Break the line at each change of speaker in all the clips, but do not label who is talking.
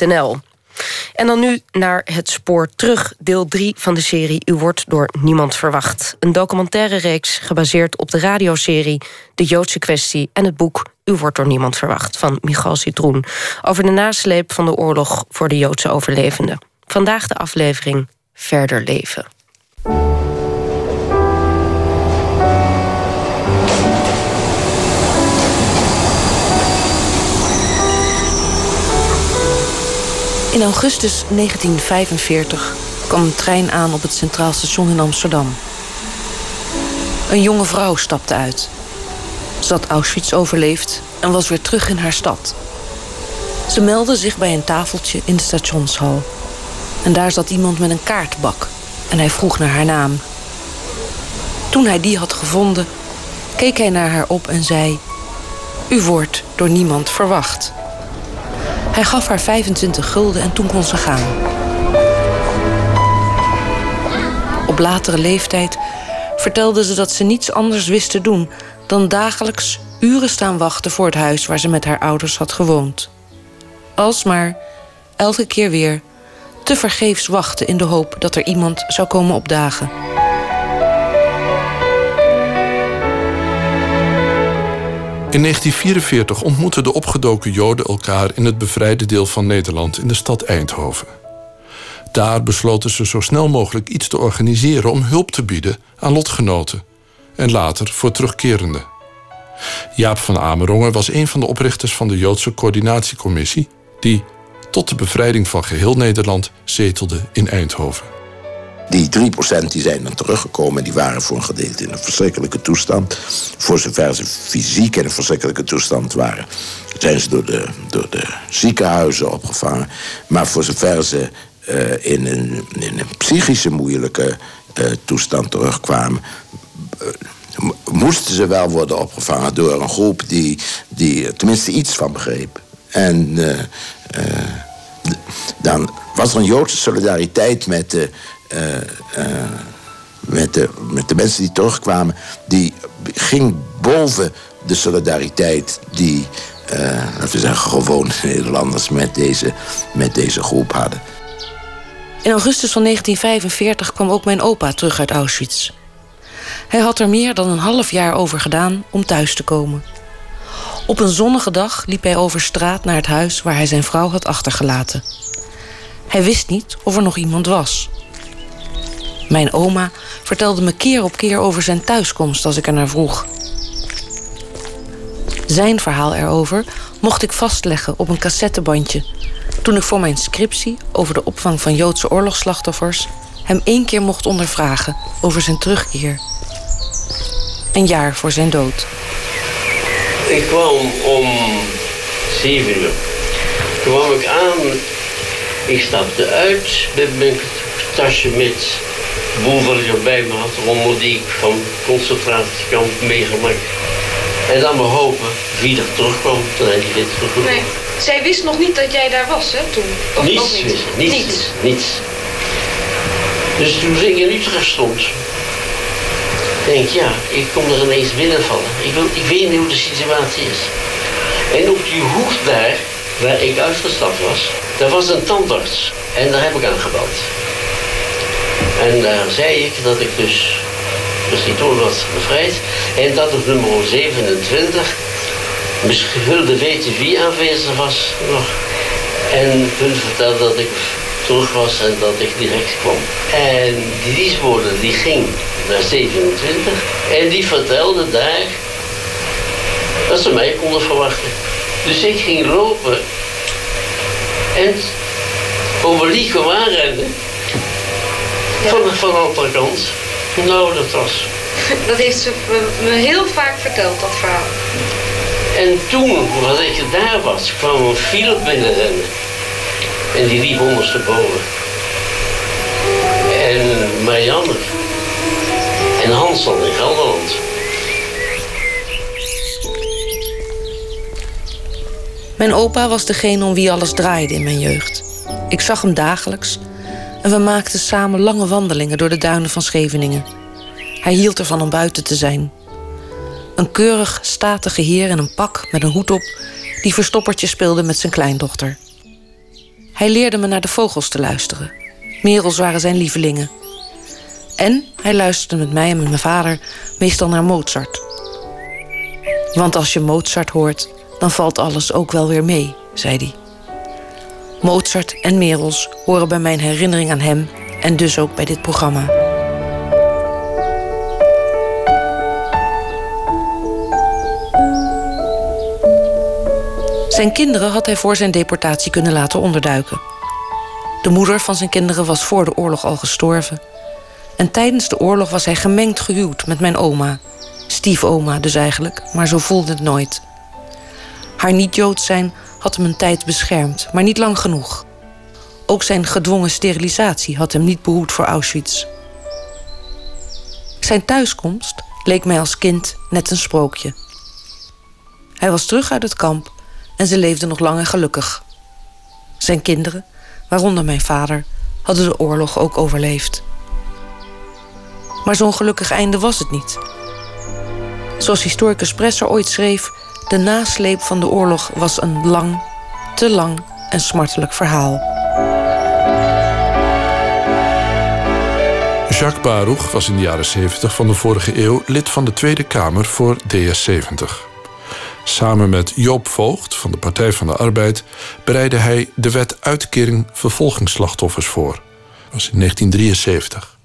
NL. En dan nu naar het spoor terug, deel 3 van de serie U wordt door niemand verwacht. Een documentaire reeks gebaseerd op de radioserie De Joodse kwestie en het boek U wordt door niemand verwacht van Michal Citroen over de nasleep van de oorlog voor de Joodse overlevenden. Vandaag de aflevering Verder leven.
In augustus 1945 kwam een trein aan op het Centraal Station in Amsterdam. Een jonge vrouw stapte uit. Ze had Auschwitz overleefd en was weer terug in haar stad. Ze meldde zich bij een tafeltje in de stationshal. En daar zat iemand met een kaartbak en hij vroeg naar haar naam. Toen hij die had gevonden, keek hij naar haar op en zei: U wordt door niemand verwacht. Hij gaf haar 25 gulden en toen kon ze gaan. Op latere leeftijd vertelde ze dat ze niets anders wist te doen dan dagelijks uren staan wachten voor het huis waar ze met haar ouders had gewoond. Alsmaar, elke keer weer, te vergeefs wachten in de hoop dat er iemand zou komen opdagen.
In 1944 ontmoetten de opgedoken Joden elkaar in het bevrijde deel van Nederland in de stad Eindhoven. Daar besloten ze zo snel mogelijk iets te organiseren om hulp te bieden aan lotgenoten en later voor terugkerenden. Jaap van Amerongen was een van de oprichters van de Joodse Coördinatiecommissie, die tot de bevrijding van geheel Nederland zetelde in Eindhoven.
Die 3% die zijn dan teruggekomen, die waren voor een gedeelte in een verschrikkelijke toestand. Voor zover ze fysiek in een verschrikkelijke toestand waren, zijn ze door de, door de ziekenhuizen opgevangen. Maar voor zover ze uh, in, een, in een psychische moeilijke uh, toestand terugkwamen. Uh, moesten ze wel worden opgevangen door een groep die, die er tenminste iets van begreep. En dan was er een Joodse solidariteit met de met, de, met de mensen die terugkwamen, die ging boven de solidariteit die, uh, laten we zeggen, gewone Nederlanders met deze, met deze groep hadden.
In augustus van 1945 kwam ook mijn opa terug uit Auschwitz. Hij had er meer dan een half jaar over gedaan om thuis te komen. Op een zonnige dag liep hij over straat naar het huis waar hij zijn vrouw had achtergelaten. Hij wist niet of er nog iemand was. Mijn oma vertelde me keer op keer over zijn thuiskomst als ik er naar vroeg. Zijn verhaal erover mocht ik vastleggen op een cassettebandje toen ik voor mijn scriptie over de opvang van Joodse oorlogsslachtoffers hem één keer mocht ondervragen over zijn terugkeer. Een jaar voor zijn dood.
Ik kwam om zeven uur. Toen kwam ik aan. Ik stapte uit met mijn tasje met boel ik bij me had, rommel die ik van concentratiekamp meegemaakt. En dan maar hopen wie er terugkwam toen hij dit terug
Nee, zij wist nog niet dat jij daar was, hè, toen?
Of niets, niet? Wist, niets, niets, niets. Dus toen ik in Utrecht stond, denk ja, ik kom er ineens binnenvallen. Ik, wil, ik weet niet hoe de situatie is. En op die hoek daar, waar ik uitgestapt was, daar was een tandarts. En daar heb ik aan gebeld. En daar zei ik dat ik dus, dus die toen was bevrijd. En dat op nummer 27 misschien weten wie aanwezig was nog. En hun vertelde dat ik terug was en dat ik direct kwam. En die dienstwoorden die ging naar 27 en die vertelde daar dat ze mij konden verwachten. Dus ik ging lopen en over Lieke. Van, van de andere kant. Nou, dat was.
Dat heeft ze me heel vaak verteld, dat verhaal.
En toen, wat ik daar was, kwam een Philip binnenrennen. En die liep ondersteboven. En Marianne. En Hans dan in Gelderland.
Mijn opa was degene om wie alles draaide in mijn jeugd. Ik zag hem dagelijks en we maakten samen lange wandelingen door de duinen van Scheveningen. Hij hield ervan om buiten te zijn. Een keurig, statige heer in een pak met een hoed op... die verstoppertje speelde met zijn kleindochter. Hij leerde me naar de vogels te luisteren. Merels waren zijn lievelingen. En hij luisterde met mij en met mijn vader meestal naar Mozart. Want als je Mozart hoort, dan valt alles ook wel weer mee, zei hij. Mozart en Merels horen bij mijn herinnering aan hem en dus ook bij dit programma. Zijn kinderen had hij voor zijn deportatie kunnen laten onderduiken. De moeder van zijn kinderen was voor de oorlog al gestorven. En tijdens de oorlog was hij gemengd gehuwd met mijn oma. Stiefoma dus eigenlijk, maar zo voelde het nooit. Haar niet-Jood zijn had hem een tijd beschermd, maar niet lang genoeg. Ook zijn gedwongen sterilisatie had hem niet behoed voor Auschwitz. Zijn thuiskomst leek mij als kind net een sprookje. Hij was terug uit het kamp en ze leefden nog lang en gelukkig. Zijn kinderen, waaronder mijn vader, hadden de oorlog ook overleefd. Maar zo'n gelukkig einde was het niet. Zoals historicus Presser ooit schreef, de nasleep van de oorlog was een lang, te lang en smartelijk verhaal.
Jacques Baruch was in de jaren 70 van de vorige eeuw lid van de Tweede Kamer voor DS70. Samen met Joop Voogd van de Partij van de Arbeid bereidde hij de wet uitkering vervolgingsslachtoffers voor. Dat was in 1973.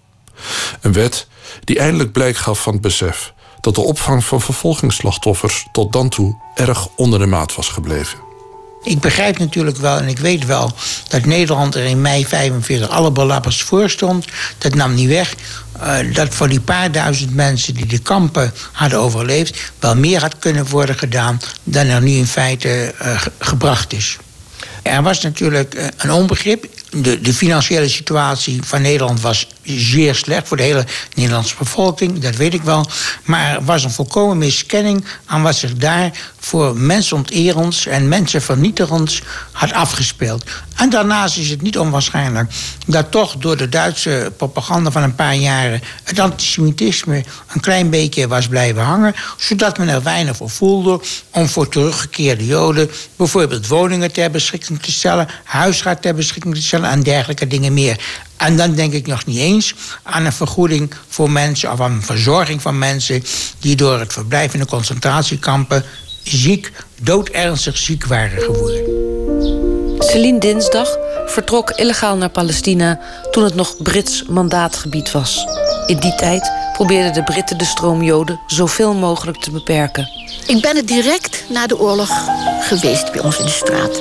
Een wet die eindelijk blijk gaf van het besef dat de opvang van vervolgingsslachtoffers tot dan toe erg onder de maat was gebleven.
Ik begrijp natuurlijk wel en ik weet wel dat Nederland er in mei 45 alle belappers voor stond. Dat nam niet weg. Uh, dat voor die paar duizend mensen die de kampen hadden overleefd, wel meer had kunnen worden gedaan dan er nu in feite uh, gebracht is. Er was natuurlijk eh, een onbegrip. De, de, financiële situatie van Nederland was zeer slecht voor de hele Nederlandse bevolking, dat weet ik wel. Maar er was een volkomen miskenning aan wat zich daar voor mensonterends en mensenvernietigends had afgespeeld. En daarnaast is het niet onwaarschijnlijk dat toch door de Duitse propaganda van een paar jaren het antisemitisme een klein beetje was blijven hangen, zodat men er weinig voor voelde om voor teruggekeerde Joden bijvoorbeeld woningen ter beschikking te stellen, huisraad ter beschikking te stellen en dergelijke dingen meer. En dan denk ik nog niet eens aan een vergoeding voor mensen of aan een verzorging van mensen die door het verblijf in de concentratiekampen ziek, doodernstig ziek waren geworden.
Celine Dinsdag vertrok illegaal naar Palestina toen het nog Brits mandaatgebied was. In die tijd probeerden de Britten de stroom Joden zoveel mogelijk te beperken.
Ik ben er direct na de oorlog geweest bij ons in de straat.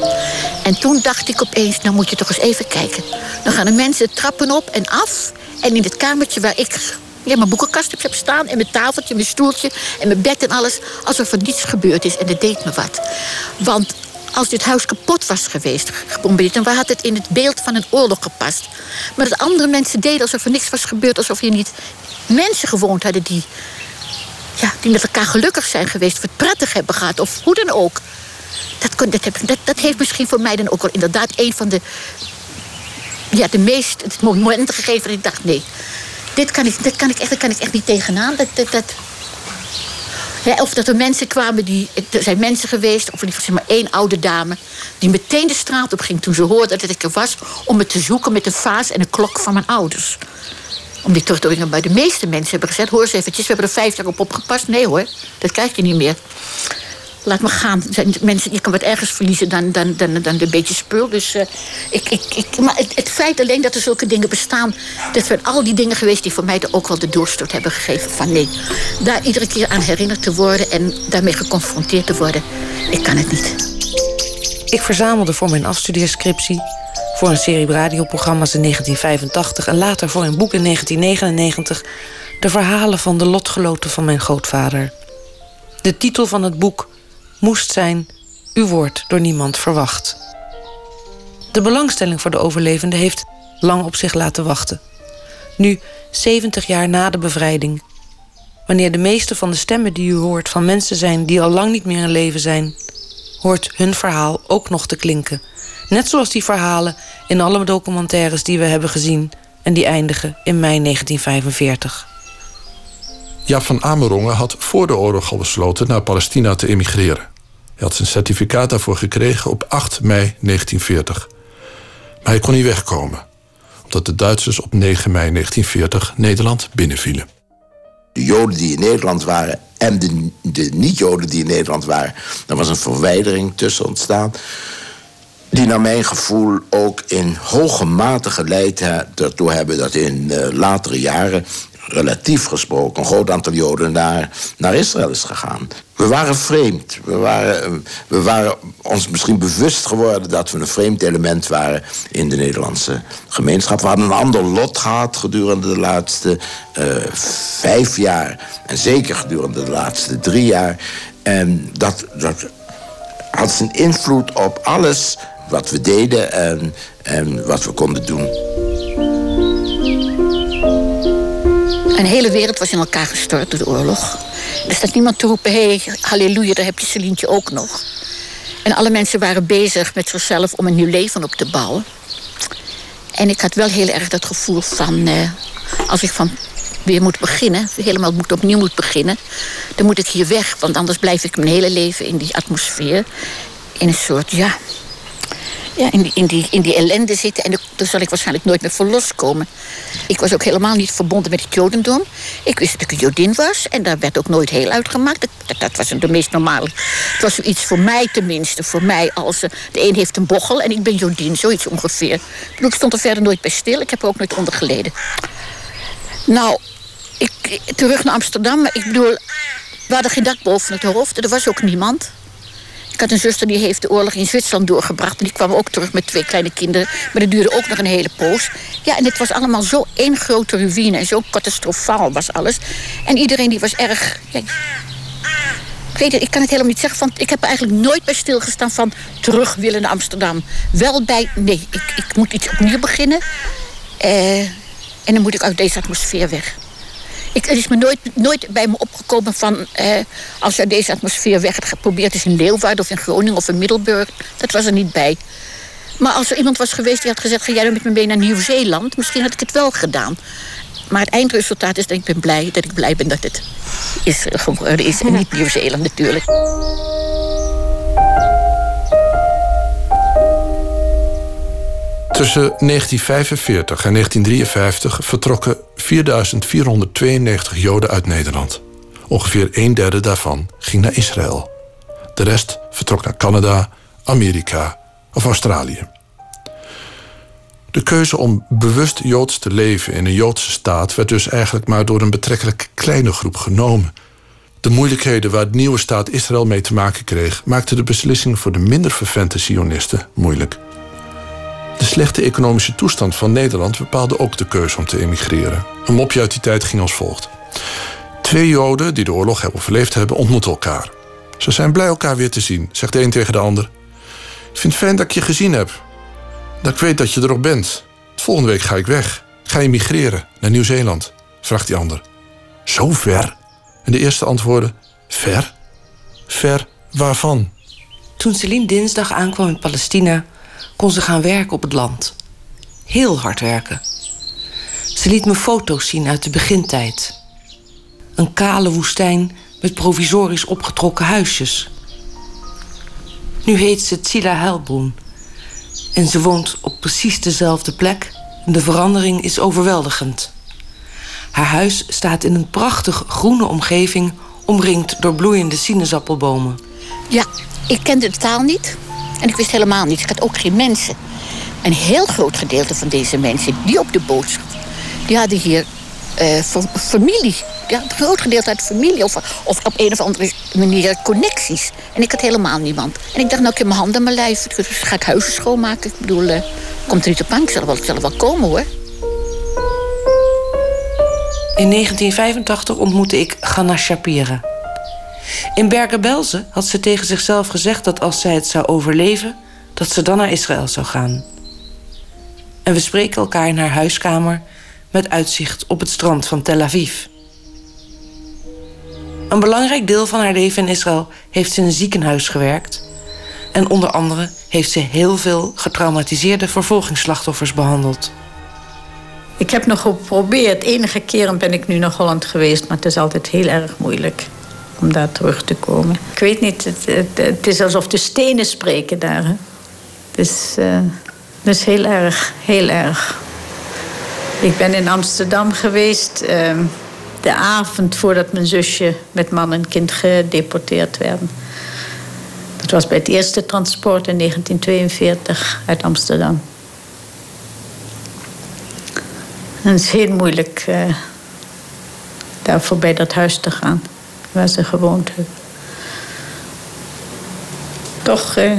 En toen dacht ik opeens, nou moet je toch eens even kijken. Dan gaan de mensen trappen op en af. En in het kamertje waar ik ja, mijn boekenkast heb staan en mijn tafeltje, mijn stoeltje en mijn bed en alles. Alsof er niets gebeurd is en dat deed me wat. Want als dit huis kapot was geweest, gebombardeerd... dan had het in het beeld van een oorlog gepast. Maar dat andere mensen deden alsof er niks was gebeurd... alsof hier niet mensen gewoond hadden die, ja, die met elkaar gelukkig zijn geweest... of het prettig hebben gehad, of hoe dan ook. Dat, kon, dat, dat, heeft misschien voor mij dan ook wel inderdaad... een van de, ja, de meest momenten gegeven dat ik dacht... nee, dit kan ik, dit kan ik, echt, kan ik echt niet tegenaan. Dat, dat, of dat er mensen kwamen die. Er zijn mensen geweest, of zeg maar één oude dame. die meteen de straat op ging toen ze hoorde dat ik er was. om me te zoeken met een vaas en een klok van mijn ouders. Om die terug te brengen. Bij de meeste mensen hebben gezegd: hoor eens eventjes, we hebben er vijf jaar op opgepast. Nee hoor, dat krijg je niet meer laat me gaan. Mensen, je kan wat ergens verliezen dan, dan, dan, dan een beetje spul. Dus uh, ik, ik, ik, maar het, feit alleen dat er zulke dingen bestaan... dat zijn al die dingen geweest die voor mij ook wel de doorstoot hebben gegeven. Van nee, daar iedere keer aan herinnerd te worden... en daarmee geconfronteerd te worden, ik kan het niet.
Ik verzamelde voor mijn afstudeerscriptie... voor een serie radioprogramma's in 1985... en later voor een boek in 1999... de verhalen van de lotgenoten van mijn grootvader... De titel van het boek moest zijn: U wordt door niemand verwacht. De belangstelling voor de overlevende heeft lang op zich laten wachten. Nu, 70 jaar na de bevrijding, wanneer de meeste van de stemmen die u hoort van mensen zijn die al lang niet meer in leven zijn, hoort hun verhaal ook nog te klinken. Net zoals die verhalen in alle documentaires die we hebben gezien en die eindigen in mei 1945.
Jaap van Amerongen had voor de oorlog al besloten naar Palestina te emigreren. Hij had zijn certificaat daarvoor gekregen op 8 mei 1940. Maar hij kon niet wegkomen, omdat de Duitsers op 9 mei 1940 Nederland binnenvielen.
De Joden die in Nederland waren en de, de niet-Joden die in Nederland waren, daar was een verwijdering tussen ontstaan. Die naar mijn gevoel ook in hoge mate geleid ertoe hebben dat in uh, latere jaren relatief gesproken, een groot aantal Joden naar, naar Israël is gegaan. We waren vreemd. We waren, we waren ons misschien bewust geworden dat we een vreemd element waren in de Nederlandse gemeenschap. We hadden een ander lot gehad gedurende de laatste uh, vijf jaar. En zeker gedurende de laatste drie jaar. En dat, dat had zijn invloed op alles wat we deden en, en wat we konden doen.
Een hele wereld was in elkaar gestort door de oorlog. Er staat niemand te roepen, hé, halleluja, daar heb je Celientje ook nog. En alle mensen waren bezig met zichzelf om een nieuw leven op te bouwen. En ik had wel heel erg dat gevoel van, eh, als ik van weer moet beginnen, helemaal moet opnieuw moet beginnen, dan moet ik hier weg, want anders blijf ik mijn hele leven in die atmosfeer. In een soort, ja, ja, in, die, in, die, in die ellende zitten. En daar zal ik waarschijnlijk nooit meer voor loskomen. Ik was ook helemaal niet verbonden met het Jodendom. Ik wist dat ik een Jodin was. En daar werd ook nooit heel uitgemaakt. Dat, dat, was de meest normale. Het was zoiets voor mij tenminste. Voor mij als uh, de een heeft een bochel en ik ben Jodin. Zoiets ongeveer. Ik, ik stond er verder nooit bij stil. Ik heb er ook nooit onder geleden. Nou, ik, terug naar Amsterdam. Ik bedoel, we hadden geen dak boven het hoofd. Er was ook niemand. Ik had een zuster die heeft de oorlog in Zwitserland doorgebracht. En die kwam ook terug met twee kleine kinderen. Maar dat duurde ook nog een hele poos. Ja, en het was allemaal zo één grote ruïne. Zo catastrofaal was alles. En iedereen die was erg... Ik weet het, ik kan het helemaal niet zeggen. Van, ik heb eigenlijk nooit bij stilgestaan van terug willen naar Amsterdam. Wel bij, nee, ik, ik moet iets opnieuw beginnen. Uh, en dan moet ik uit deze atmosfeer weg. Ik, het is me nooit, nooit bij me opgekomen van... Eh, als je deze atmosfeer weg geprobeerd... is in Leeuwarden of in Groningen of in Middelburg. Dat was er niet bij. Maar als er iemand was geweest die had gezegd... ga jij dan met me mee naar Nieuw-Zeeland? Misschien had ik het wel gedaan. Maar het eindresultaat is dat ik ben blij dat ik blij ben dat het is geworden is. En niet Nieuw-Zeeland natuurlijk.
Tussen 1945 en 1953 vertrokken 4.492 Joden uit Nederland. Ongeveer een derde daarvan ging naar Israël. De rest vertrok naar Canada, Amerika of Australië. De keuze om bewust Joods te leven in een Joodse staat werd dus eigenlijk maar door een betrekkelijk kleine groep genomen. De moeilijkheden waar de nieuwe staat Israël mee te maken kreeg, maakten de beslissing voor de minder vervente Zionisten moeilijk. De slechte economische toestand van Nederland bepaalde ook de keuze om te emigreren. Een mopje uit die tijd ging als volgt. Twee Joden die de oorlog hebben overleefd hebben, ontmoeten elkaar. Ze zijn blij elkaar weer te zien, zegt de een tegen de ander. Ik vind het fijn dat ik je gezien heb. Dat ik weet dat je er nog bent. Volgende week ga ik weg. Ik ga emigreren naar Nieuw-Zeeland, vraagt die ander. Zo ver? En de eerste antwoordde: Ver? Ver waarvan?
Toen Celine dinsdag aankwam in Palestina, kon ze gaan werken op het land. Heel hard werken. Ze liet me foto's zien uit de begintijd. Een kale woestijn met provisorisch opgetrokken huisjes. Nu heet ze Tsila Helbroen. En ze woont op precies dezelfde plek. De verandering is overweldigend. Haar huis staat in een prachtig groene omgeving... omringd door bloeiende sinaasappelbomen.
Ja, ik kende de taal niet. En ik wist helemaal niet. Ik had ook geen mensen. Een heel groot gedeelte van deze mensen die op de boot die hadden hier uh, familie. Ja, een groot gedeelte uit familie. Of, of op een of andere manier connecties. En ik had helemaal niemand. En ik dacht, nou, ik heb mijn handen aan mijn lijf. Dus ga ik huizen schoonmaken. Ik bedoel, uh, komt er niet op aan. Ik zal wel, zal wel komen, hoor.
In 1985 ontmoette ik Ganna Shapira. In Bergen-Belsen had ze tegen zichzelf gezegd dat als zij het zou overleven, dat ze dan naar Israël zou gaan. En we spreken elkaar in haar huiskamer met uitzicht op het strand van Tel Aviv. Een belangrijk deel van haar leven in Israël heeft ze in een ziekenhuis gewerkt. En onder andere heeft ze heel veel getraumatiseerde vervolgingsslachtoffers behandeld.
Ik heb nog geprobeerd. Enige keren ben ik nu naar Holland geweest, maar het is altijd heel erg moeilijk om daar terug te komen. Ik weet niet, het, het, is alsof de stenen spreken daar. Hè? Dus Dat is heel erg, heel erg. Ik ben in Amsterdam geweest ehm, de avond voordat mijn zusje met man en kind gedeporteerd werden. Dat was bij het eerste transport in 1942 uit Amsterdam. En het is heel moeilijk uh, daar voorbij dat huis te gaan waar ze gewoond hebben. Toch, uh,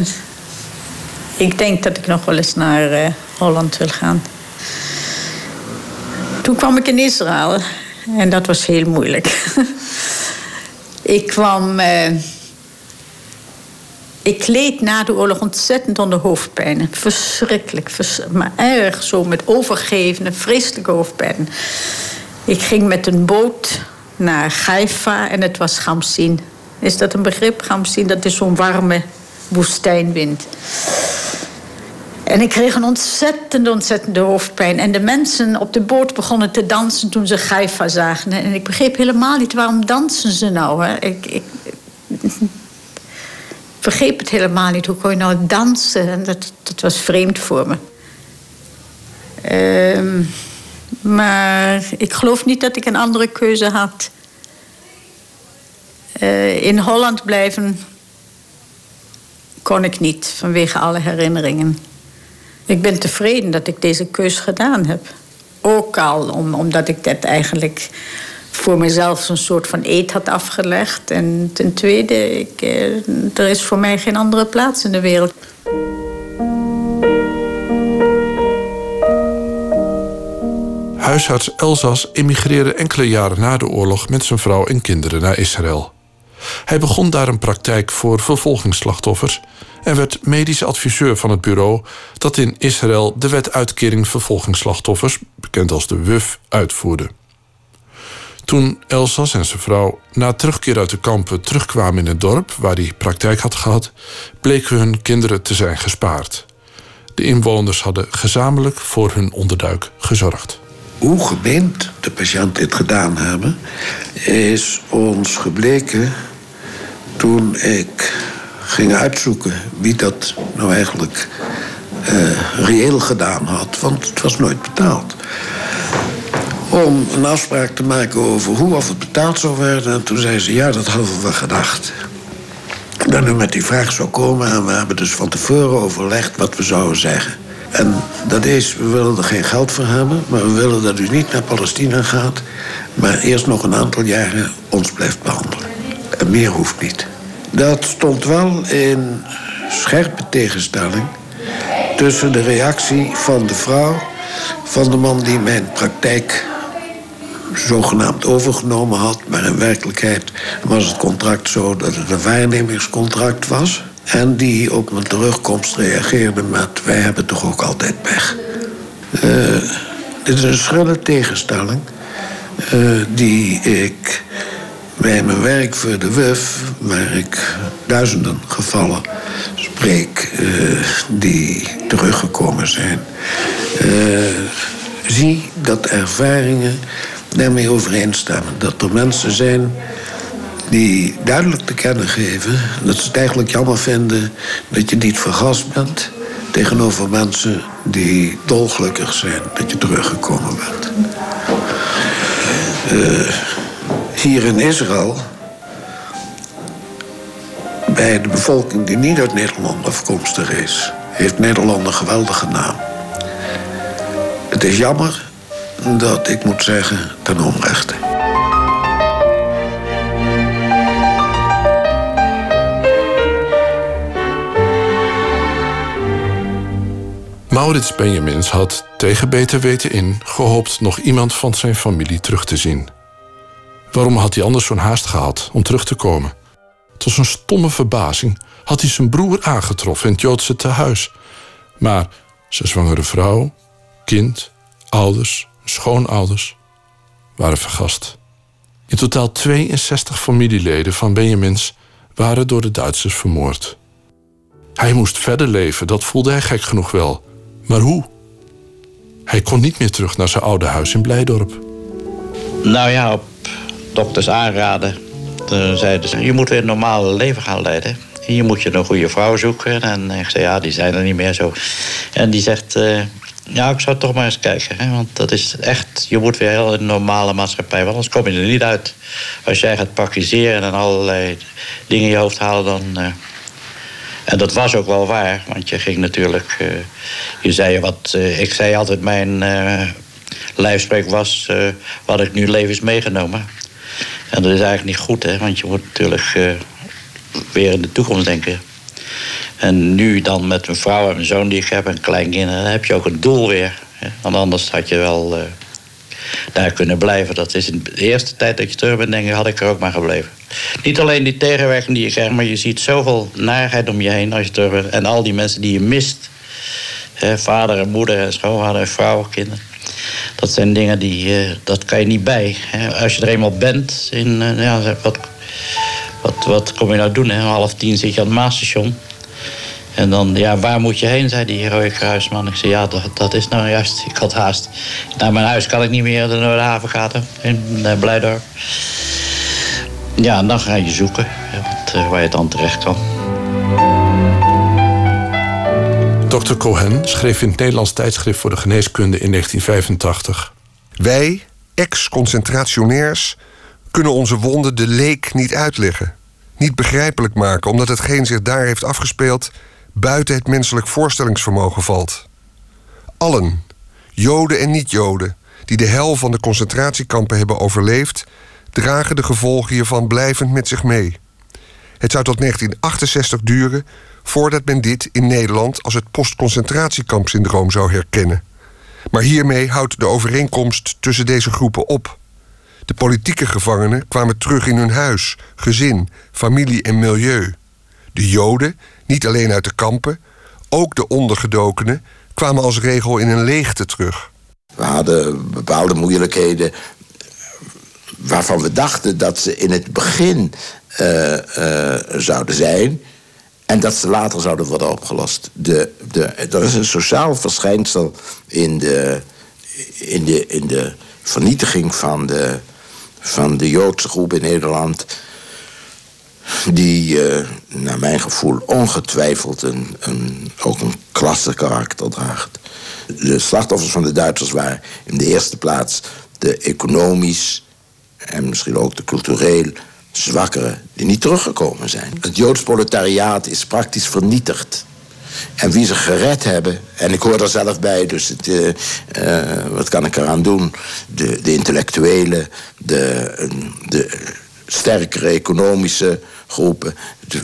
ik denk dat ik nog wel eens naar uh, Holland wil gaan. Toen kwam ik in Israël en dat was heel moeilijk. ik kwam. Uh, ik leed na de oorlog ontzettend onder hoofdpijnen. Verschrikkelijk, vers maar erg zo met overgevende, vreselijke hoofdpijn. Ik ging met een boot naar Haifa en het was Gamsin. Is dat een begrip, Gamsin? Dat is zo'n warme woestijnwind. En ik kreeg een ontzettende, ontzettende hoofdpijn. En de mensen op de boot begonnen te dansen toen ze Gaifa zagen. En ik begreep helemaal niet waarom dansen ze nou. Hè? Ik, ik, begreep het helemaal niet. Hoe kon je nou dansen? En dat, dat was vreemd voor me. Uh, maar ik geloof niet dat ik een andere keuze had. Uh, in Holland blijven kon ik niet vanwege alle herinneringen. Ik ben tevreden dat ik deze keus gedaan heb. Ook al om, omdat ik dat eigenlijk voor mezelf een soort van eet had afgelegd. En ten tweede, eh, er is voor mij geen andere plaats in de wereld.
Huisarts Elzas emigreerde enkele jaren na de oorlog met zijn vrouw en kinderen naar Israël. Hij begon daar een praktijk voor vervolgingsslachtoffers en werd medisch adviseur van het bureau dat in Israël de wet uitkering vervolgingsslachtoffers, bekend als de WUF, uitvoerde. Toen Elsas en zijn vrouw na terugkeer uit de kampen terugkwamen in het dorp waar hij praktijk had gehad, bleken hun kinderen te zijn gespaard. De inwoners hadden gezamenlijk voor hun onderduik gezorgd.
Hoe gemeend de patiënt dit gedaan hebben, is ons gebleken toen ik ging uitzoeken wie dat nou eigenlijk uh, reëel gedaan had. Want het was nooit betaald. Om een afspraak te maken over hoe of het betaald zou worden. En toen zei ze, ja, dat hadden we gedacht. Dat u met die vraag zou komen. En we hebben dus van tevoren overlegd wat we zouden zeggen. En dat is, we willen er geen geld voor hebben. Maar we willen dat u niet naar Palestina gaat. Maar eerst nog een aantal jaren ons blijft behandelen. En meer hoeft niet. Dat stond wel in scherpe tegenstelling tussen de reactie van de vrouw van de man die mijn praktijk zogenaamd overgenomen had. Maar in werkelijkheid was het contract zo dat het een waarnemingscontract was. En die op mijn terugkomst reageerde met: Wij hebben toch ook altijd pech. Uh, dit is een schrille tegenstelling uh, die ik bij mijn werk voor de WUF, waar ik duizenden gevallen spreek uh, die teruggekomen zijn, zie dat ervaringen daarmee overeenstemmen. Dat er mensen zijn die duidelijk te kennen geven dat ze het eigenlijk jammer vinden dat je niet vergast bent tegenover mensen die dolgelukkig zijn dat je teruggekomen bent. Uh, hier in Israël, bij de bevolking die niet uit Nederland afkomstig is, heeft Nederland een geweldige naam. Het is jammer dat ik moet zeggen ten onrechte.
Maurits Benjamins had tegen beter weten in gehoopt nog iemand van zijn familie terug te zien. Waarom had hij anders zo'n haast gehad om terug te komen? Tot zijn stomme verbazing had hij zijn broer aangetroffen in het Joodse tehuis. Maar zijn zwangere vrouw, kind, ouders, schoonouders waren vergast. In totaal 62 familieleden van Benjamins waren door de Duitsers vermoord. Hij moest verder leven, dat voelde hij gek genoeg wel. Maar hoe? Hij kon niet meer terug naar zijn oude huis in Blijdorp.
Nou ja, dokters aanraden. Toen zeiden ze, je moet weer een normaal leven gaan leiden. hier moet je een goede vrouw zoeken. En ik zei, ja, die zijn er niet meer zo. En die zegt, uh, ja, ik zou toch maar eens kijken. Hè? Want dat is echt, je moet weer heel in een normale maatschappij. Want anders kom je er niet uit. Als jij gaat praktiseren en allerlei dingen in je hoofd halen, dan... Uh, en dat was ook wel waar, want je ging natuurlijk... Uh, je zei wat... ik zei altijd, mijn lijfspreek was... wat ik nu levens meegenomen. En dat is eigenlijk niet goed, hè? Want je moet natuurlijk weer in de toekomst denken. En nu dan met mijn vrouw en mijn zoon die ik heb en kleinkinderen, dan heb je ook een doel weer. Want anders had je wel uh, daar kunnen blijven. Dat is in de eerste tijd dat je terug bent, denk ik, had ik er ook maar gebleven. Niet alleen die tegenwerking die je krijgt, maar je ziet zoveel narigheid om je heen als je. En al die mensen die je mist. vader en moeder en schoonvader en vrouw, kinderen. Dat zijn dingen die, uh, dat kan je niet bij. Als je er eenmaal bent, in, uh, ja, wat, wat, wat kom je nou doen? Hè? half tien zit je aan het Maasstation. En dan, ja, waar moet je heen, zei die rode kruisman. Ik zei, ja, dat, dat is nou juist, ik had haast. Naar mijn huis kan ik niet meer, de havengaten in uh, Blijdorp. Ja, en dan ga je zoeken wat, uh, waar je dan terecht kan.
Dr. Cohen schreef in het Nederlands tijdschrift voor de geneeskunde in 1985.
Wij, ex-concentrationairs, kunnen onze wonden de leek niet uitleggen. Niet begrijpelijk maken, omdat hetgeen zich daar heeft afgespeeld buiten het menselijk voorstellingsvermogen valt. Allen, Joden en niet-Joden, die de hel van de concentratiekampen hebben overleefd, dragen de gevolgen hiervan blijvend met zich mee. Het zou tot 1968 duren voordat men dit in Nederland als het postconcentratiekampsyndroom zou herkennen. Maar hiermee houdt de overeenkomst tussen deze groepen op. De politieke gevangenen kwamen terug in hun huis, gezin, familie en milieu. De Joden, niet alleen uit de kampen, ook de ondergedokenen, kwamen als regel in een leegte terug.
We hadden bepaalde moeilijkheden waarvan we dachten dat ze in het begin uh, uh, zouden zijn. En dat ze later zouden worden opgelost. De, de, er is een sociaal verschijnsel in de, in de, in de vernietiging van de, van de Joodse groep in Nederland die uh, naar mijn gevoel ongetwijfeld een, een, ook een klassekarakter draagt. De slachtoffers van de Duitsers waren in de eerste plaats de economisch en misschien ook de cultureel zwakkeren die niet teruggekomen zijn. Het Joods proletariaat is praktisch vernietigd. En wie ze gered hebben, en ik hoor er zelf bij, dus het, uh, uh, wat kan ik eraan doen? De, de intellectuelen, de, de sterkere economische groepen.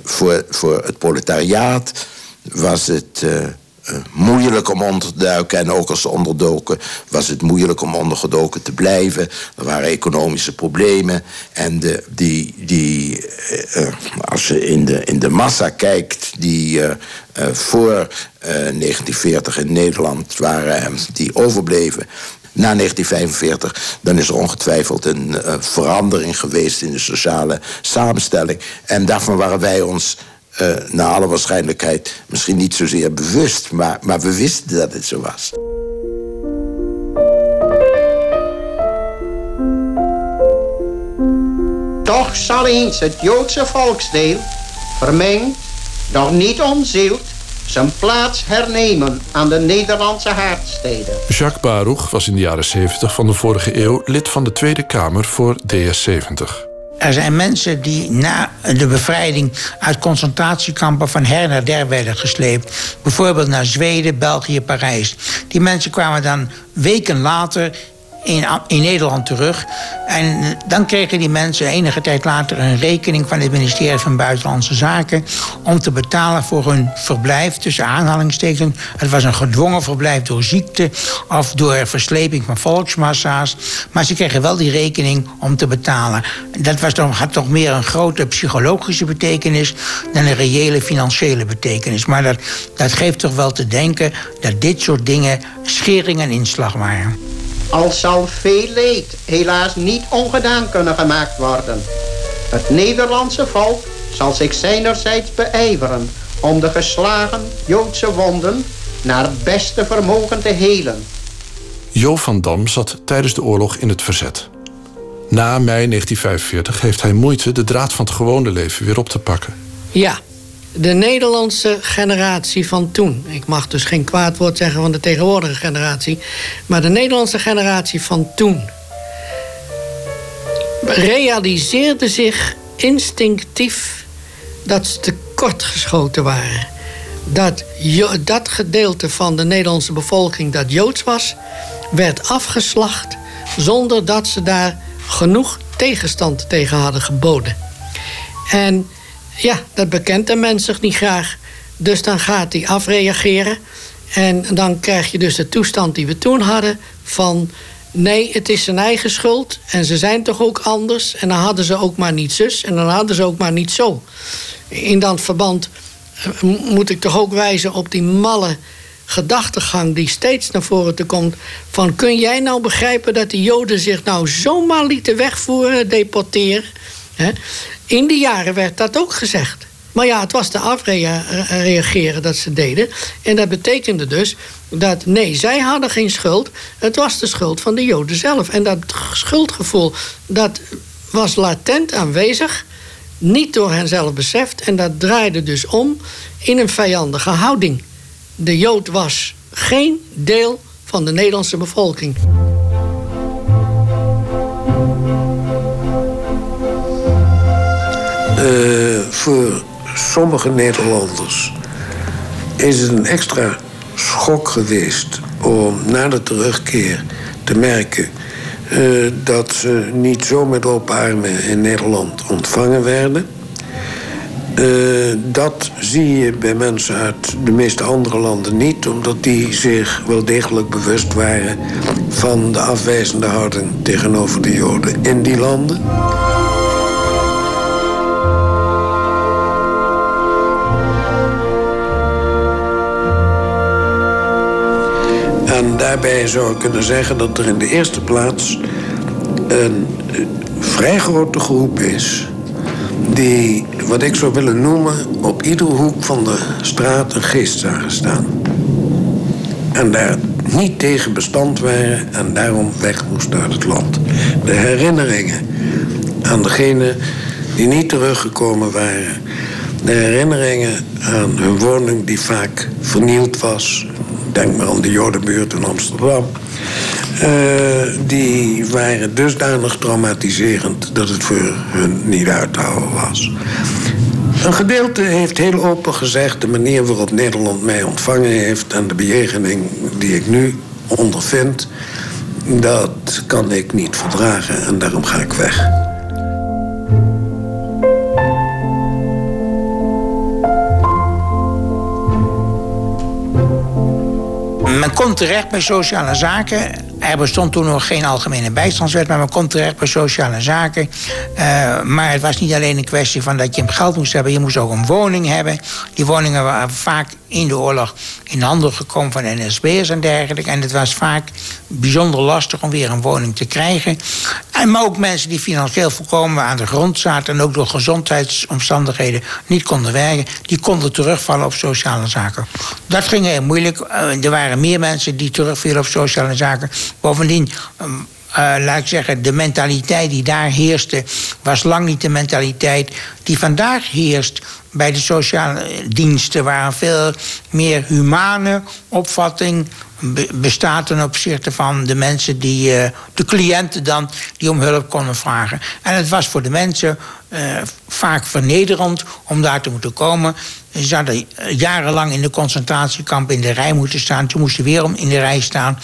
Voor, voor het proletariaat was het uh, moeilijk om onder te duiken. En ook als ze onderdoken, was het moeilijk om ondergedoken te blijven. Er waren economische problemen. En de, die, die, uh, als je in de, in de massa kijkt, die voor 1940 in Nederland waren en die overbleven na 1945, dan is er ongetwijfeld een verandering geweest in de sociale samenstelling. En daarvan waren wij ons uh, naar alle waarschijnlijkheid misschien niet zozeer bewust, maar, maar we wisten dat het zo was.
Toch zal eens het Joodse volksdeel, vermengd, nog niet onzield, zijn plaats hernemen aan de Nederlandse haardsteden.
Jacques Baruch was in de jaren 70 van de vorige eeuw lid van de Tweede Kamer voor DS70.
Er zijn mensen die na de bevrijding uit concentratiekampen van her naar der werden gesleept. Bijvoorbeeld naar Zweden, België, Parijs. Die mensen kwamen dan weken later in, in Nederland terug. En dan kregen die mensen enige tijd later een rekening van het ministerie van Buitenlandse Zaken om te betalen voor hun verblijf, tussen aanhalingstekens. Het was een gedwongen verblijf door ziekte of door versleping van volksmassa's. Maar ze kregen wel die rekening om te betalen. Dat was toch, had toch meer een grote psychologische betekenis dan een reële financiële betekenis. Maar dat, dat geeft toch wel te denken dat dit soort dingen schering en inslag waren.
Al zal veel leed helaas niet ongedaan kunnen gemaakt worden. Het Nederlandse volk zal zich zijnerzijds beijveren om de geslagen Joodse wonden naar het beste vermogen te helen.
Jo van Dam zat tijdens de oorlog in het verzet. Na mei 1945 heeft hij moeite de draad van het gewone leven weer op te pakken.
Ja, de Nederlandse generatie van toen. Ik mag dus geen kwaad woord zeggen van de tegenwoordige generatie. Maar de Nederlandse generatie van toen. realiseerde zich instinctief dat ze tekortgeschoten waren. Dat dat gedeelte van de Nederlandse bevolking dat joods was, werd afgeslacht zonder dat ze daar genoeg tegenstand tegen hadden geboden. En ja, dat bekent de mens zich niet graag. Dus dan gaat hij afreageren. En dan krijg je dus de toestand die we toen hadden van... nee, het is zijn eigen schuld en ze zijn toch ook anders... en dan hadden ze ook maar niet zus en dan hadden ze ook maar niet zo. In dat verband eh, moet ik toch ook wijzen op die malle gedachtegang die steeds naar voren te komt. Van kun jij nou begrijpen dat de Joden zich nou zomaar lieten wegvoeren, deporteren? In die jaren werd dat ook gezegd. Maar ja, het was te afreageren dat ze deden. En dat betekende dus dat nee, zij hadden geen schuld. Het was de schuld van de Joden zelf. En dat schuldgevoel, dat was latent aanwezig. Niet door hen zelf beseft. En dat draaide dus om in een vijandige houding. De Jood was geen deel van de Nederlandse bevolking.
Uh, voor sommige Nederlanders is het een extra schok geweest om na de terugkeer te merken uh, dat ze niet zo met open armen in Nederland ontvangen werden. Uh, dat zie je bij mensen uit de meeste andere landen niet, omdat die zich wel degelijk bewust waren van de afwijzende houding tegenover de Joden in die landen. Daarbij zou ik kunnen zeggen dat er in de eerste plaats een vrij grote groep is die, wat ik zou willen noemen, op iedere hoek van de straat een geest zagen staan. En daar niet tegen bestand waren en daarom weg moesten uit het land. De herinneringen aan degenen die niet teruggekomen waren. De herinneringen aan hun woning die vaak vernield was. Denk maar aan de Jodenbuurt in Amsterdam. Uh, die waren dusdanig traumatiserend dat het voor hun niet uit te houden was. Een gedeelte heeft heel open gezegd de manier waarop Nederland mij ontvangen heeft en de bejegening die ik nu ondervind, dat kan ik niet verdragen en daarom ga ik weg.
Men komt terecht bij sociale zaken er bestond toen nog geen algemene bijstandswet, maar men komt terecht bij sociale zaken. Uh, maar het was niet alleen een kwestie van dat je hem geld moest hebben, je moest ook een woning hebben. Die woningen waren vaak in de oorlog in handen gekomen van NSB'ers en dergelijke. En het was vaak bijzonder lastig om weer een woning te krijgen. Maar ook mensen die financieel volkomen aan de grond zaten... en ook door gezondheidsomstandigheden niet konden werken... die konden terugvallen op sociale zaken. Dat ging heel moeilijk. Eh, er waren meer mensen die terugvielen op sociale zaken. Bovendien... Uh, laat ik zeggen, de mentaliteit die daar heerste, was lang niet de mentaliteit die vandaag heerst bij de sociale diensten, waar een veel meer humane opvatting bestaat ten opzichte van de mensen die, uh, de cliënten dan, die om hulp konden vragen. En het was voor de mensen uh, vaak vernederend om daar te moeten komen. Ze hadden jarenlang in de concentratiekamp in de rij moeten staan. Ze moesten weer in de rij staan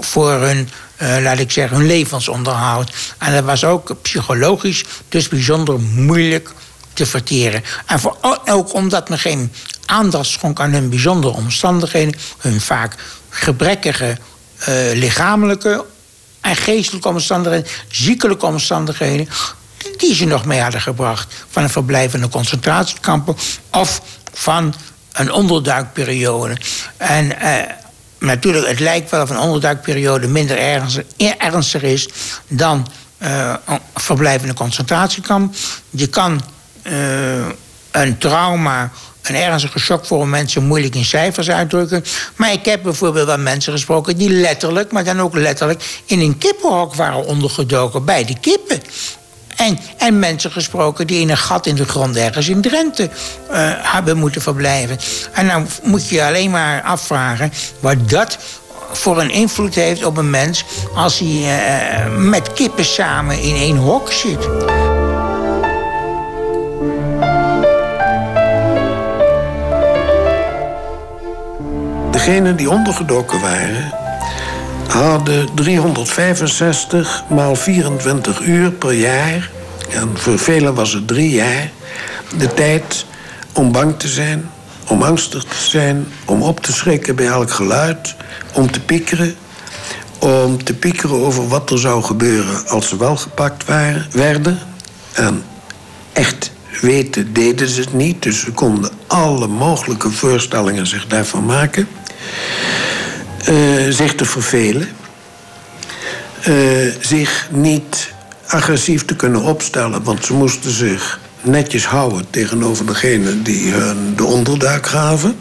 voor hun, laat ik zeggen, hun levensonderhoud. En dat was ook psychologisch dus bijzonder moeilijk te verteren. En voor, ook omdat men geen aandacht schonk aan hun bijzondere omstandigheden, hun vaak gebrekkige uh, lichamelijke en geestelijke omstandigheden, ziekelijke omstandigheden, die ze nog mee hadden gebracht van een verblijf in een concentratiekampen of van een onderduikperiode. En uh, natuurlijk, het lijkt wel of een onderduikperiode minder ernstig, ernstig is dan uh, een een concentratiekamp. Je kan uh, een trauma, een ernstige shock voor mensen moeilijk in cijfers uitdrukken. Maar ik heb bijvoorbeeld wel mensen gesproken die letterlijk, maar dan ook letterlijk, in een kippenhok waren ondergedoken bij de kippen. En, en mensen gesproken die in een gat in de grond ergens in Drenthe uh, hebben moeten verblijven. En dan moet je je alleen maar afvragen wat dat voor een invloed heeft op een mens als hij uh, met kippen samen in één hok zit.
Degenen die ondergedoken waren, hadden 365 maal 24 uur per jaar, en voor velen was het drie jaar, de tijd om bang te zijn, om angstig te zijn, om op te schrikken bij elk geluid, om te piekeren, om te piekeren over wat er zou gebeuren als ze wel gepakt waren, werden. En echt weten deden ze het niet, dus ze konden alle mogelijke voorstellingen zich daarvan maken. Uh, zich te vervelen. Uh, zich niet agressief te kunnen opstellen, want ze moesten zich netjes houden tegenover degene die hun de onderduik gaven.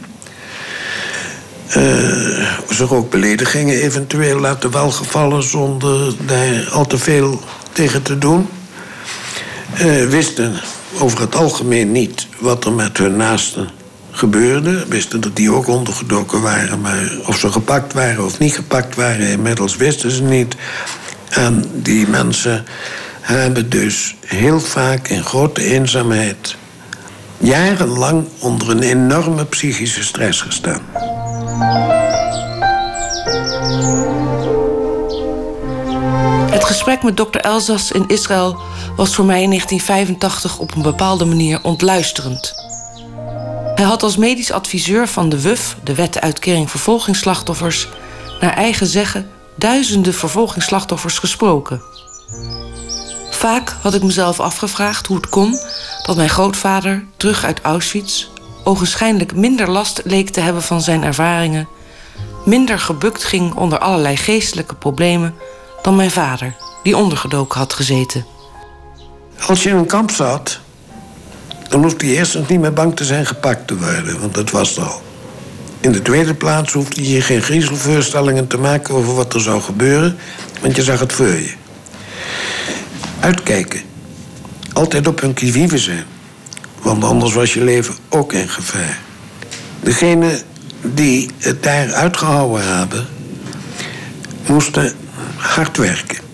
Uh, zich ook beledigingen eventueel laten welgevallen zonder daar al te veel tegen te doen. wisten over het algemeen niet wat er met hun naasten gebeurde. Wisten dat die ook ondergedoken waren. Maar of ze gepakt waren of niet gepakt waren, inmiddels wisten ze niet. En die mensen hebben dus heel vaak in grote eenzaamheid jarenlang onder een enorme psychische stress gestaan.
Het gesprek met dokter Elzas in Israël was voor mij in 1985 op een bepaalde manier ontluisterend. Hij had als medisch adviseur van de WUF, de Wettenuitkering Vervolgingsslachtoffers, naar eigen zeggen duizenden vervolgingsslachtoffers gesproken. Vaak had ik mezelf afgevraagd hoe het kon dat mijn grootvader, terug uit Auschwitz, ogenschijnlijk minder last leek te hebben van zijn ervaringen, minder gebukt ging onder allerlei geestelijke problemen dan mijn vader, die ondergedoken had gezeten.
Als je in een kamp zat, dan hoefde je eerst niet meer bang te zijn gepakt te worden, want dat was al. In de tweede plaats hoefde je geen griezelvoorstellingen te maken over wat er zou gebeuren, want je zag het voor je. Uitkijken. Altijd op hun kivive zijn, want anders was je leven ook in gevaar. Degenen die het daar uitgehouden hebben, moesten hard werken.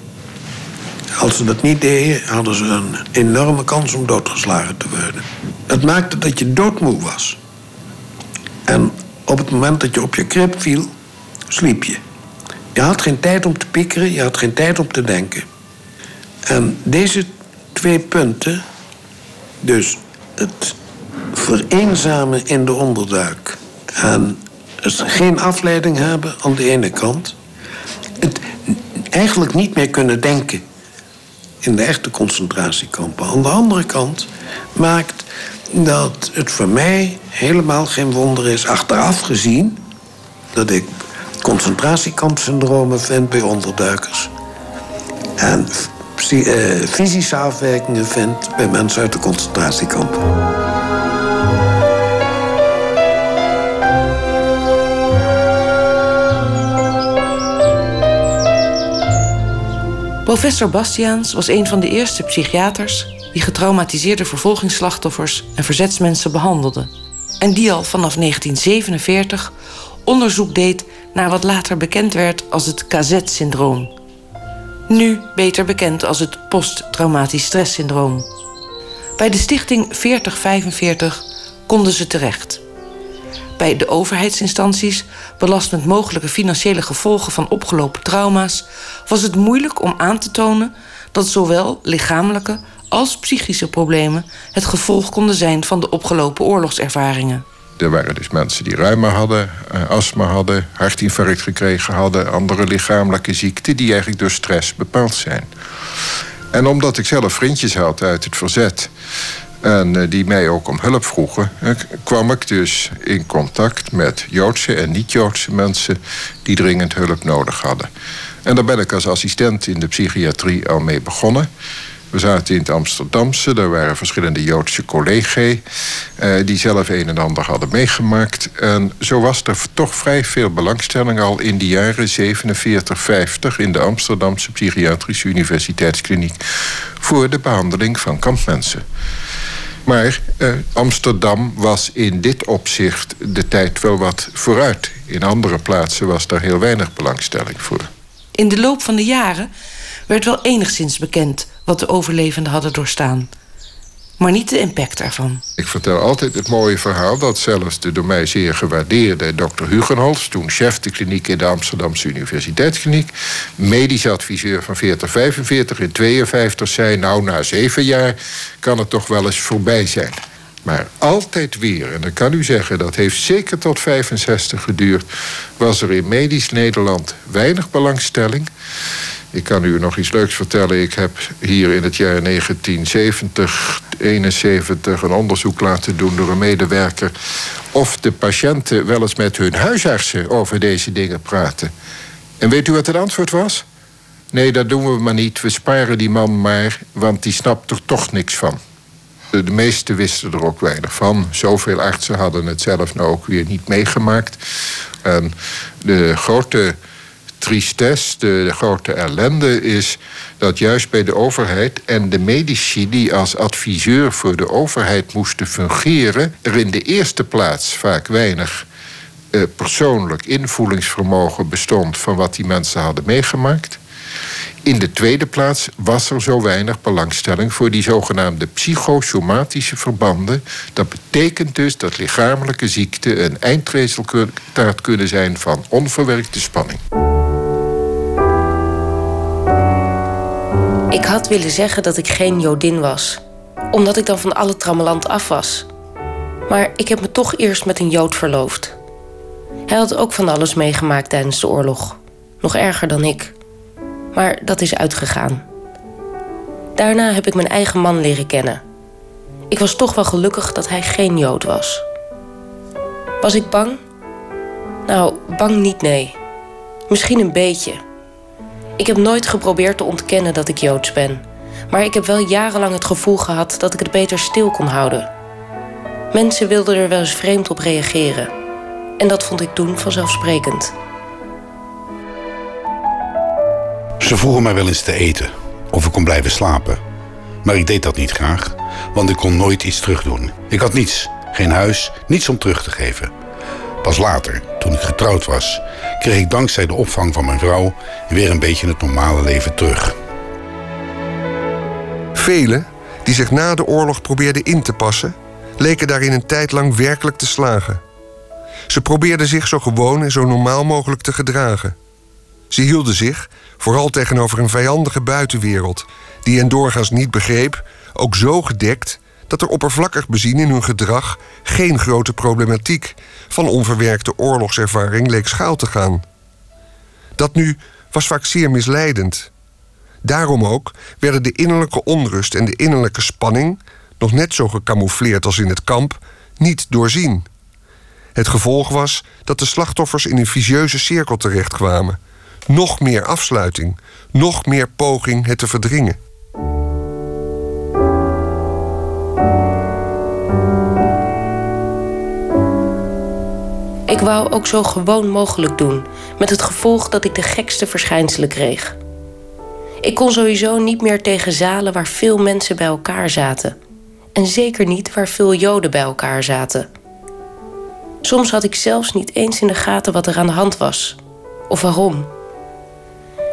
Als ze dat niet deden, hadden ze een enorme kans om doodgeslagen te worden. Het maakte dat je doodmoe was. En op het moment dat je op je krip viel, sliep je. Je had geen tijd om te piekeren, je had geen tijd om te denken. En deze twee punten, dus het vereenzamen in de onderduik en geen afleiding hebben aan de ene kant, het eigenlijk niet meer kunnen denken in de echte concentratiekampen. Aan de andere kant maakt dat het voor mij helemaal geen wonder is, achteraf gezien, dat ik concentratiekampsyndromen vind bij onderduikers. En uh, fysische afwijkingen vind bij mensen uit de concentratiekampen.
Professor Bastiaans was een van de eerste psychiaters die getraumatiseerde vervolgingsslachtoffers en verzetsmensen behandelde. En die al vanaf 1947 onderzoek deed naar wat later bekend werd als het KZ-syndroom. Nu beter bekend als het posttraumatisch stresssyndroom. Bij de stichting 4045 konden ze terecht bij de overheidsinstanties, belast met mogelijke financiële gevolgen van opgelopen trauma's, was het moeilijk om aan te tonen dat zowel lichamelijke als psychische problemen het gevolg konden zijn van de opgelopen oorlogservaringen.
Er waren dus mensen die reuma hadden, eh, astma hadden, hartinfarct gekregen hadden, andere lichamelijke ziekten die eigenlijk door stress bepaald zijn. En omdat ik zelf vriendjes had uit het verzet, en eh, die mij ook om hulp vroegen, eh, kwam ik dus in contact met Joodse en niet-Joodse mensen die dringend hulp nodig hadden. En daar ben ik als assistent in de psychiatrie al mee begonnen. We zaten in het Amsterdamse, daar waren verschillende Joodse collega's... Uh, die zelf een en ander hadden meegemaakt. En zo was er toch vrij veel belangstelling al in de jaren 47, 50... in de Amsterdamse Psychiatrische Universiteitskliniek... voor de behandeling van kampmensen. Maar uh, Amsterdam was in dit opzicht de tijd wel wat vooruit. In andere plaatsen was daar heel weinig belangstelling voor.
In de loop van de jaren werd wel enigszins bekend wat de overlevenden hadden doorstaan. Maar niet de impact ervan.
Ik vertel altijd het mooie verhaal dat zelfs de door mij zeer gewaardeerde dokter Hugenholz, toen chef de kliniek in de Amsterdamse Universiteitskliniek, medisch adviseur van 4045 in 52, zei: Nou, na zeven jaar kan het toch wel eens voorbij zijn. Maar altijd weer, en dan kan u zeggen dat heeft zeker tot 65 geduurd, was er in medisch Nederland weinig belangstelling. Ik kan u nog iets leuks vertellen. Ik heb hier in het jaar 1970, 71 een onderzoek laten doen door een medewerker. of de patiënten wel eens met hun huisartsen over deze dingen praten. En weet u wat het antwoord was? Nee, dat doen we maar niet. We sparen die man maar, want die snapt er toch niks van. De meesten wisten er ook weinig van. Zoveel artsen hadden het zelf nou ook weer niet meegemaakt. En de grote tristesse, de, de, grote ellende is dat juist bij de overheid en de medici die als adviseur voor de overheid moesten fungeren, er in de eerste plaats vaak weinig eh, persoonlijk invoelingsvermogen bestond van wat die mensen hadden meegemaakt. In de tweede plaats was er zo weinig belangstelling voor die zogenaamde psychosomatische verbanden. Dat betekent dus dat lichamelijke ziekten een eindresultaat kunnen zijn van onverwerkte spanning.
Ik had willen zeggen dat ik geen Jodin was, omdat ik dan van alle trammeland af was. Maar ik heb me toch eerst met een Jood verloofd. Hij had ook van alles meegemaakt tijdens de oorlog, nog erger dan ik. Maar dat is uitgegaan. Daarna heb ik mijn eigen man leren kennen. Ik was toch wel gelukkig dat hij geen Jood was. Was ik bang? Nou, bang niet, nee. Misschien een beetje. Ik heb nooit geprobeerd te ontkennen dat ik Joods ben. Maar ik heb wel jarenlang het gevoel gehad dat ik het beter stil kon houden. Mensen wilden er wel eens vreemd op reageren. En dat vond ik toen vanzelfsprekend.
Ze vroegen mij wel eens te eten of ik kon blijven slapen. Maar ik deed dat niet graag, want ik kon nooit iets terugdoen. Ik had niets, geen huis, niets om terug te geven. Pas later, toen ik getrouwd was, kreeg ik dankzij de opvang van mijn vrouw weer een beetje het normale leven terug.
Velen die zich na de oorlog probeerden in te passen, leken daarin een tijd lang werkelijk te slagen. Ze probeerden zich zo gewoon en zo normaal mogelijk te gedragen. Ze hielden zich, vooral tegenover een vijandige buitenwereld, die hen doorgaans niet begreep, ook zo gedekt dat er oppervlakkig bezien in hun gedrag geen grote problematiek van onverwerkte oorlogservaring leek schaal te gaan. Dat nu was vaak zeer misleidend. Daarom ook werden de innerlijke onrust en de innerlijke spanning, nog net zo gecamoufleerd als in het kamp, niet doorzien. Het gevolg was dat de slachtoffers in een vicieuze cirkel terechtkwamen. Nog meer afsluiting, nog meer poging het te verdringen.
Wou ook zo gewoon mogelijk doen, met het gevolg dat ik de gekste verschijnselen kreeg. Ik kon sowieso niet meer tegen zalen waar veel mensen bij elkaar zaten. En zeker niet waar veel Joden bij elkaar zaten. Soms had ik zelfs niet eens in de gaten wat er aan de hand was. Of waarom.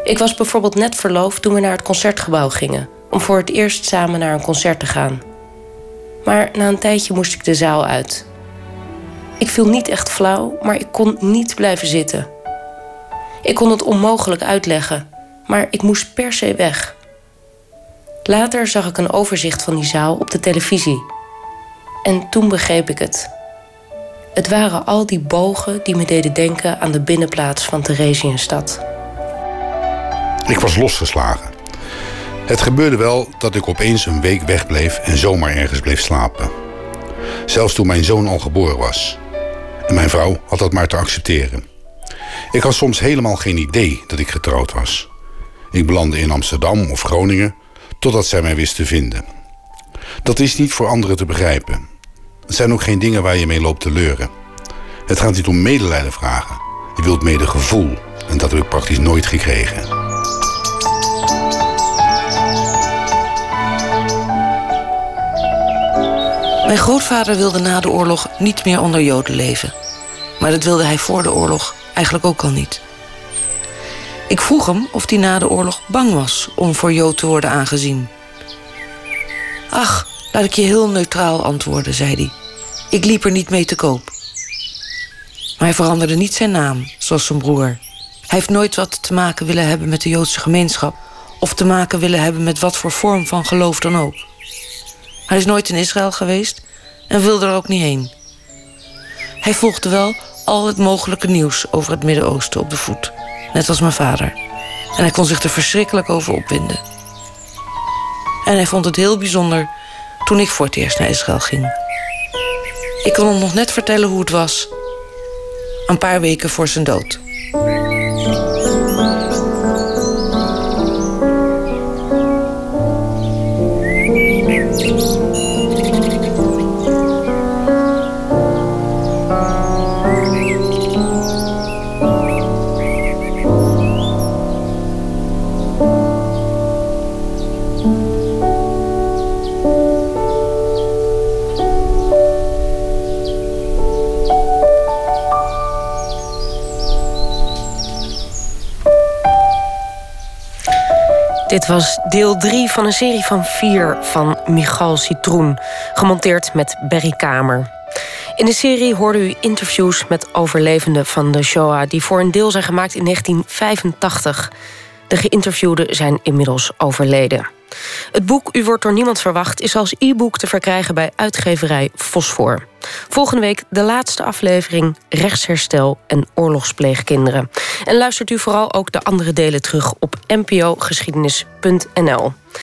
Ik was bijvoorbeeld net verloofd toen we naar het concertgebouw gingen, om voor het eerst samen naar een concert te gaan. Maar na een tijdje moest ik de zaal uit. Ik viel niet echt flauw, maar ik kon niet blijven zitten. Ik kon het onmogelijk uitleggen, maar ik moest per se weg. Later zag ik een overzicht van die zaal op de televisie. En toen begreep ik het. Het waren al die bogen die me deden denken aan de binnenplaats van Theresienstad.
Ik was losgeslagen. Het gebeurde wel dat ik opeens een week wegbleef en zomaar ergens bleef slapen. Zelfs toen mijn zoon al geboren was. En mijn vrouw had dat maar te accepteren. Ik had soms helemaal geen idee dat ik getrouwd was. Ik belandde in Amsterdam of Groningen Totdat zij mij wist te vinden. Dat is niet voor anderen te begrijpen. Het zijn ook geen dingen waar je mee loopt te leuren. Het gaat niet om medelijden vragen. Je wilt medegevoel. En dat heb ik praktisch nooit gekregen.
Mijn grootvader wilde na de oorlog niet meer onder Joden leven. Maar dat wilde hij voor de oorlog eigenlijk ook al niet. Ik vroeg hem of hij na de oorlog bang was om voor Jood te worden aangezien. Ach, laat ik je heel neutraal antwoorden, zei hij. Ik liep er niet mee te koop. Maar hij veranderde niet zijn naam, zoals zijn broer. Hij heeft nooit wat te maken willen hebben met de Joodse gemeenschap... of te maken willen hebben met wat voor vorm van geloof dan ook. Hij is nooit in Israël geweest en wilde er ook niet heen. Hij volgde wel al het mogelijke nieuws over het Midden-Oosten op de voet. Net als mijn vader. En hij kon zich er verschrikkelijk over opwinden. En hij vond het heel bijzonder toen ik voor het eerst naar Israël ging. Ik kon hem nog net vertellen hoe het was. Een paar weken voor zijn dood.
Dit was deel 3 van een serie van vier van Michal Citroen, gemonteerd met Berry Kamer. In de serie hoorde u interviews met overlevenden van de Shoah... die voor een deel zijn gemaakt in 1985. De geïnterviewden zijn inmiddels overleden. Het boek U wordt door niemand verwacht is als e-book te verkrijgen bij uitgeverij Fosfor. Volgende week de laatste aflevering Rechtsherstel en oorlogspleegkinderen. En luistert u vooral ook de andere delen terug op npogeschiedenis.nl.